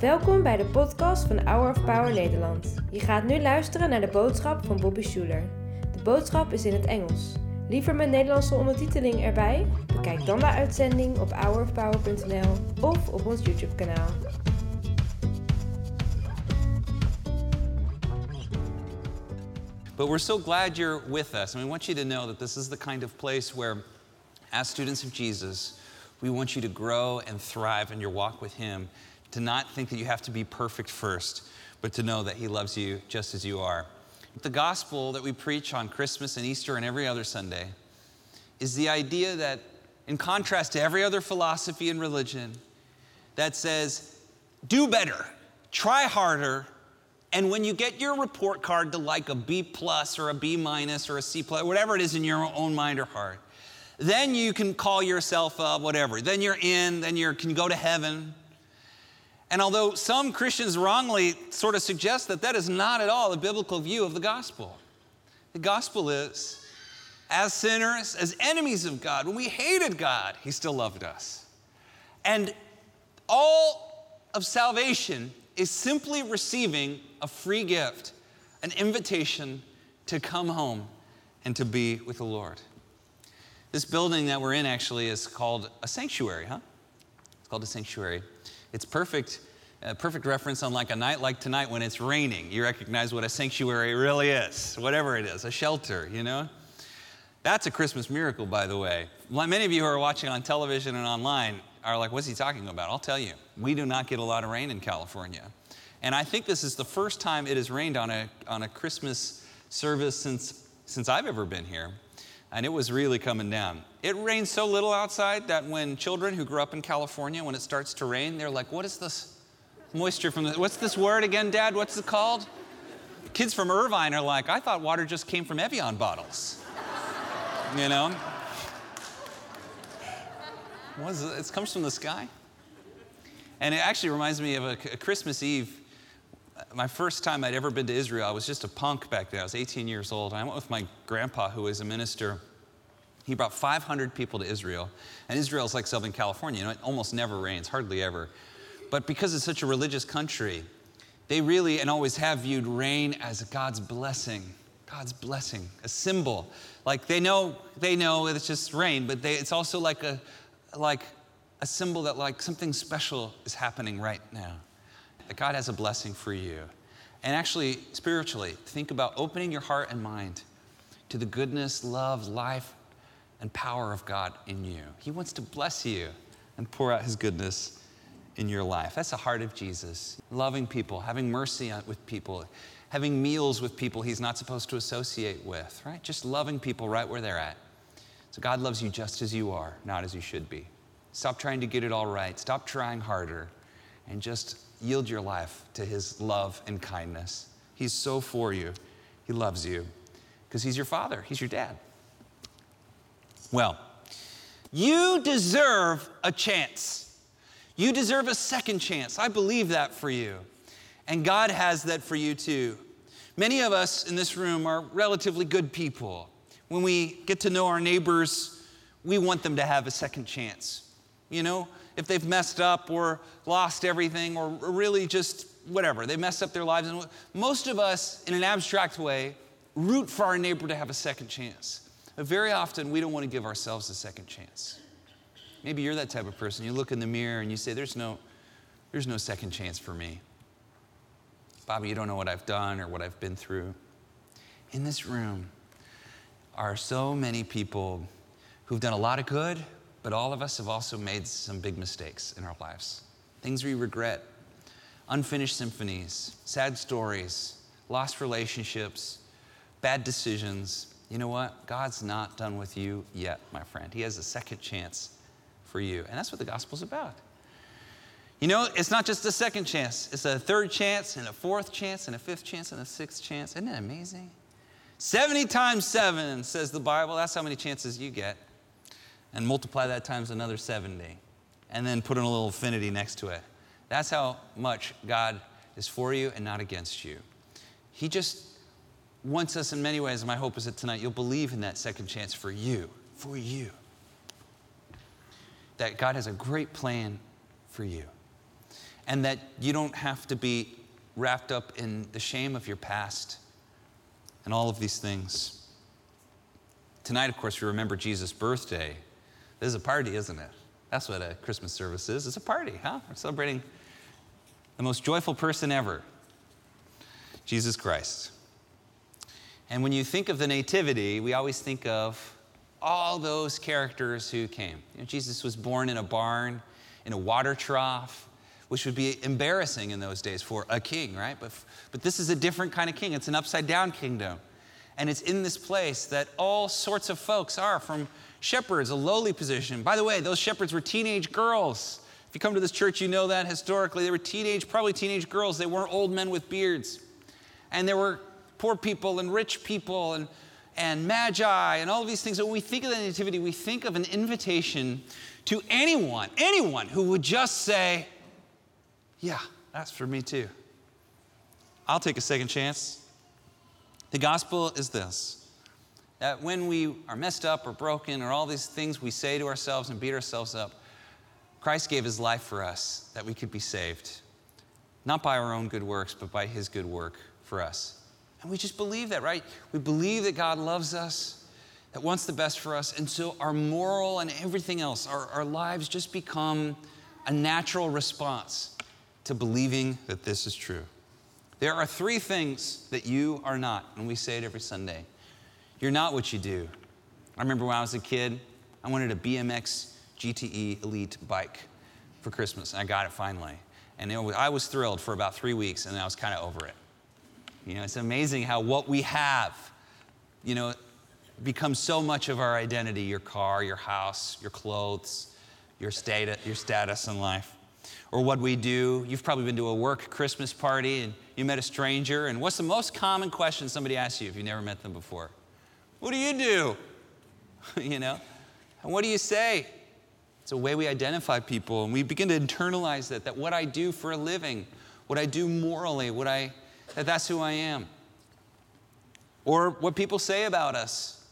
Welkom bij de podcast van Hour of Power Nederland. Je gaat nu luisteren naar de boodschap van Bobby Schuler. De boodschap is in het Engels. Liever met Nederlandse ondertiteling erbij? Bekijk dan de uitzending op hourofpower.nl of op ons YouTube kanaal. But we're so glad you're with us. And we want you to know that this is the kind of place where, as students of Jesus, we want you to grow and thrive in your walk with Him. To not think that you have to be perfect first, but to know that He loves you just as you are. The gospel that we preach on Christmas and Easter and every other Sunday is the idea that, in contrast to every other philosophy and religion, that says, do better, try harder, and when you get your report card to like a B plus or a B minus or a C plus, whatever it is in your own mind or heart, then you can call yourself up, whatever. Then you're in, then you can go to heaven. And although some Christians wrongly sort of suggest that that is not at all a biblical view of the gospel, the gospel is as sinners, as enemies of God, when we hated God, He still loved us. And all of salvation is simply receiving a free gift, an invitation to come home and to be with the Lord. This building that we're in actually is called a sanctuary, huh? It's called a sanctuary. It's perfect, a perfect reference on like a night like tonight when it's raining. You recognize what a sanctuary really is, whatever it is, a shelter, you know? That's a Christmas miracle, by the way. Many of you who are watching on television and online are like, what's he talking about? I'll tell you. We do not get a lot of rain in California. And I think this is the first time it has rained on a, on a Christmas service since, since I've ever been here. And it was really coming down. It rains so little outside that when children who grew up in California, when it starts to rain, they're like, what is this moisture from the, what's this word again, Dad? What's it called? Kids from Irvine are like, I thought water just came from Evian bottles. you know? What is it? It comes from the sky. And it actually reminds me of a, a Christmas Eve my first time I'd ever been to Israel, I was just a punk back then. I was 18 years old. And I went with my grandpa, who was a minister. He brought 500 people to Israel. And Israel is like Southern California. You know, it almost never rains, hardly ever. But because it's such a religious country, they really and always have viewed rain as God's blessing. God's blessing, a symbol. Like they know, they know it's just rain, but they, it's also like a, like a symbol that like something special is happening right now that God has a blessing for you. And actually, spiritually, think about opening your heart and mind to the goodness, love, life, and power of God in you. He wants to bless you and pour out His goodness in your life. That's the heart of Jesus. Loving people, having mercy with people, having meals with people He's not supposed to associate with, right? Just loving people right where they're at. So God loves you just as you are, not as you should be. Stop trying to get it all right. Stop trying harder and just yield your life to His love and kindness. He's so for you. He loves you because He's your father, He's your dad. Well, you deserve a chance. You deserve a second chance. I believe that for you. And God has that for you too. Many of us in this room are relatively good people. When we get to know our neighbors, we want them to have a second chance. You know, if they've messed up or lost everything or really just whatever, they messed up their lives. And most of us, in an abstract way, root for our neighbor to have a second chance. But very often, we don't want to give ourselves a second chance. Maybe you're that type of person. You look in the mirror and you say, There's no, there's no second chance for me. Bobby, you don't know what I've done or what I've been through. In this room are so many people who've done a lot of good but all of us have also made some big mistakes in our lives. Things we regret, unfinished symphonies, sad stories, lost relationships, bad decisions. You know what? God's not done with you yet, my friend. He has a second chance for you. And that's what the gospel's about. You know, it's not just a second chance, it's a third chance, and a fourth chance, and a fifth chance, and a sixth chance. Isn't that amazing? 70 times 7 says the Bible. That's how many chances you get and multiply that times another 70, and then put in a little infinity next to it. That's how much God is for you and not against you. He just wants us in many ways. And my hope is that tonight you'll believe in that second chance for you, for you. That God has a great plan for you. And that you don't have to be wrapped up in the shame of your past and all of these things. Tonight, of course, we remember Jesus' birthday. This is a party, isn't it? That's what a Christmas service is. It's a party, huh? We're celebrating the most joyful person ever, Jesus Christ. And when you think of the Nativity, we always think of all those characters who came. You know, Jesus was born in a barn, in a water trough, which would be embarrassing in those days for a king, right? But, but this is a different kind of king. It's an upside down kingdom. And it's in this place that all sorts of folks are from shepherds, a lowly position. By the way, those shepherds were teenage girls. If you come to this church, you know that historically. They were teenage, probably teenage girls. They weren't old men with beards. And there were poor people and rich people and, and magi and all of these things. So when we think of the Nativity, we think of an invitation to anyone, anyone who would just say, Yeah, that's for me too. I'll take a second chance. The gospel is this that when we are messed up or broken or all these things we say to ourselves and beat ourselves up, Christ gave his life for us that we could be saved, not by our own good works, but by his good work for us. And we just believe that, right? We believe that God loves us, that wants the best for us. And so our moral and everything else, our, our lives just become a natural response to believing that this is true. There are three things that you are not, and we say it every Sunday. You're not what you do. I remember when I was a kid, I wanted a BMX GTE Elite bike for Christmas, and I got it finally. And it was, I was thrilled for about three weeks, and then I was kind of over it. You know, it's amazing how what we have, you know, becomes so much of our identity your car, your house, your clothes, your, state, your status in life. Or what we do. You've probably been to a work Christmas party and you met a stranger, and what's the most common question somebody asks you if you've never met them before? What do you do? you know? And what do you say? It's a way we identify people, and we begin to internalize that, that what I do for a living, what I do morally, what I, that that's who I am. Or what people say about us.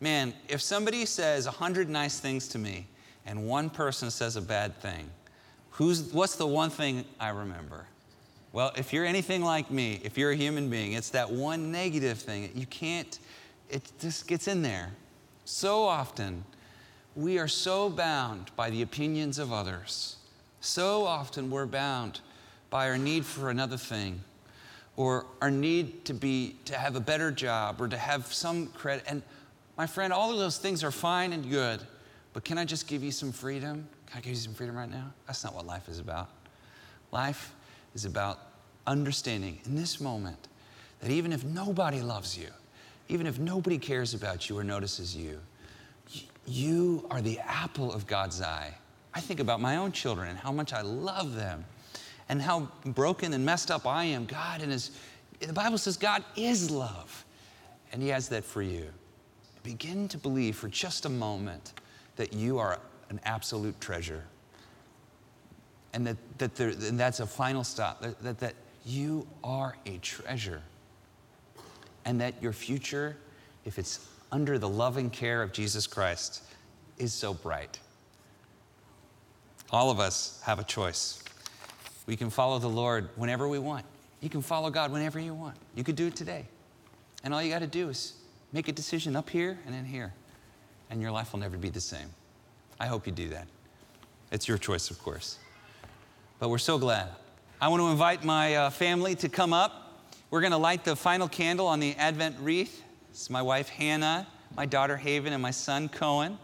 Man, if somebody says a hundred nice things to me and one person says a bad thing, who's, what's the one thing I remember? Well, if you're anything like me, if you're a human being, it's that one negative thing. You can't it just gets in there. So often, we are so bound by the opinions of others. So often, we're bound by our need for another thing or our need to be to have a better job or to have some credit and my friend all of those things are fine and good but can i just give you some freedom can i give you some freedom right now that's not what life is about life is about understanding in this moment that even if nobody loves you even if nobody cares about you or notices you, you are the apple of God's eye. I think about my own children and how much I love them and how broken and messed up I am. God and His, the Bible says God is love, and He has that for you. Begin to believe for just a moment that you are an absolute treasure. And that, that there, and that's a final stop, that, that, that you are a treasure and that your future, if it's under the loving care of Jesus Christ, is so bright. All of us have a choice. We can follow the Lord whenever we want. You can follow God whenever you want. You could do it today. And all you got to do is make a decision up here and in here, and your life will never be the same. I hope you do that. It's your choice, of course. But we're so glad. I want to invite my uh, family to come up. We're going to light the final candle on the Advent wreath. It's my wife Hannah, my daughter Haven, and my son Cohen.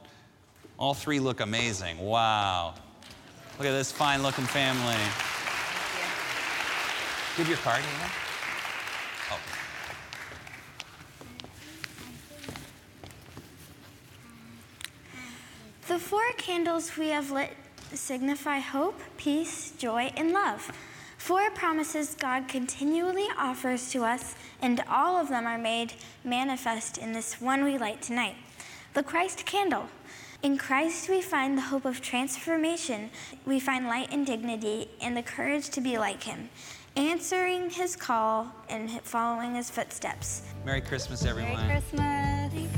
All three look amazing. Wow. Look at this fine looking family. Give your card, Hannah. Oh. The four candles we have lit signify hope, peace, joy, and love. Four promises God continually offers to us, and all of them are made manifest in this one we light tonight the Christ candle. In Christ, we find the hope of transformation. We find light and dignity and the courage to be like Him, answering His call and following His footsteps. Merry Christmas, everyone. Merry Christmas. Merry Christmas.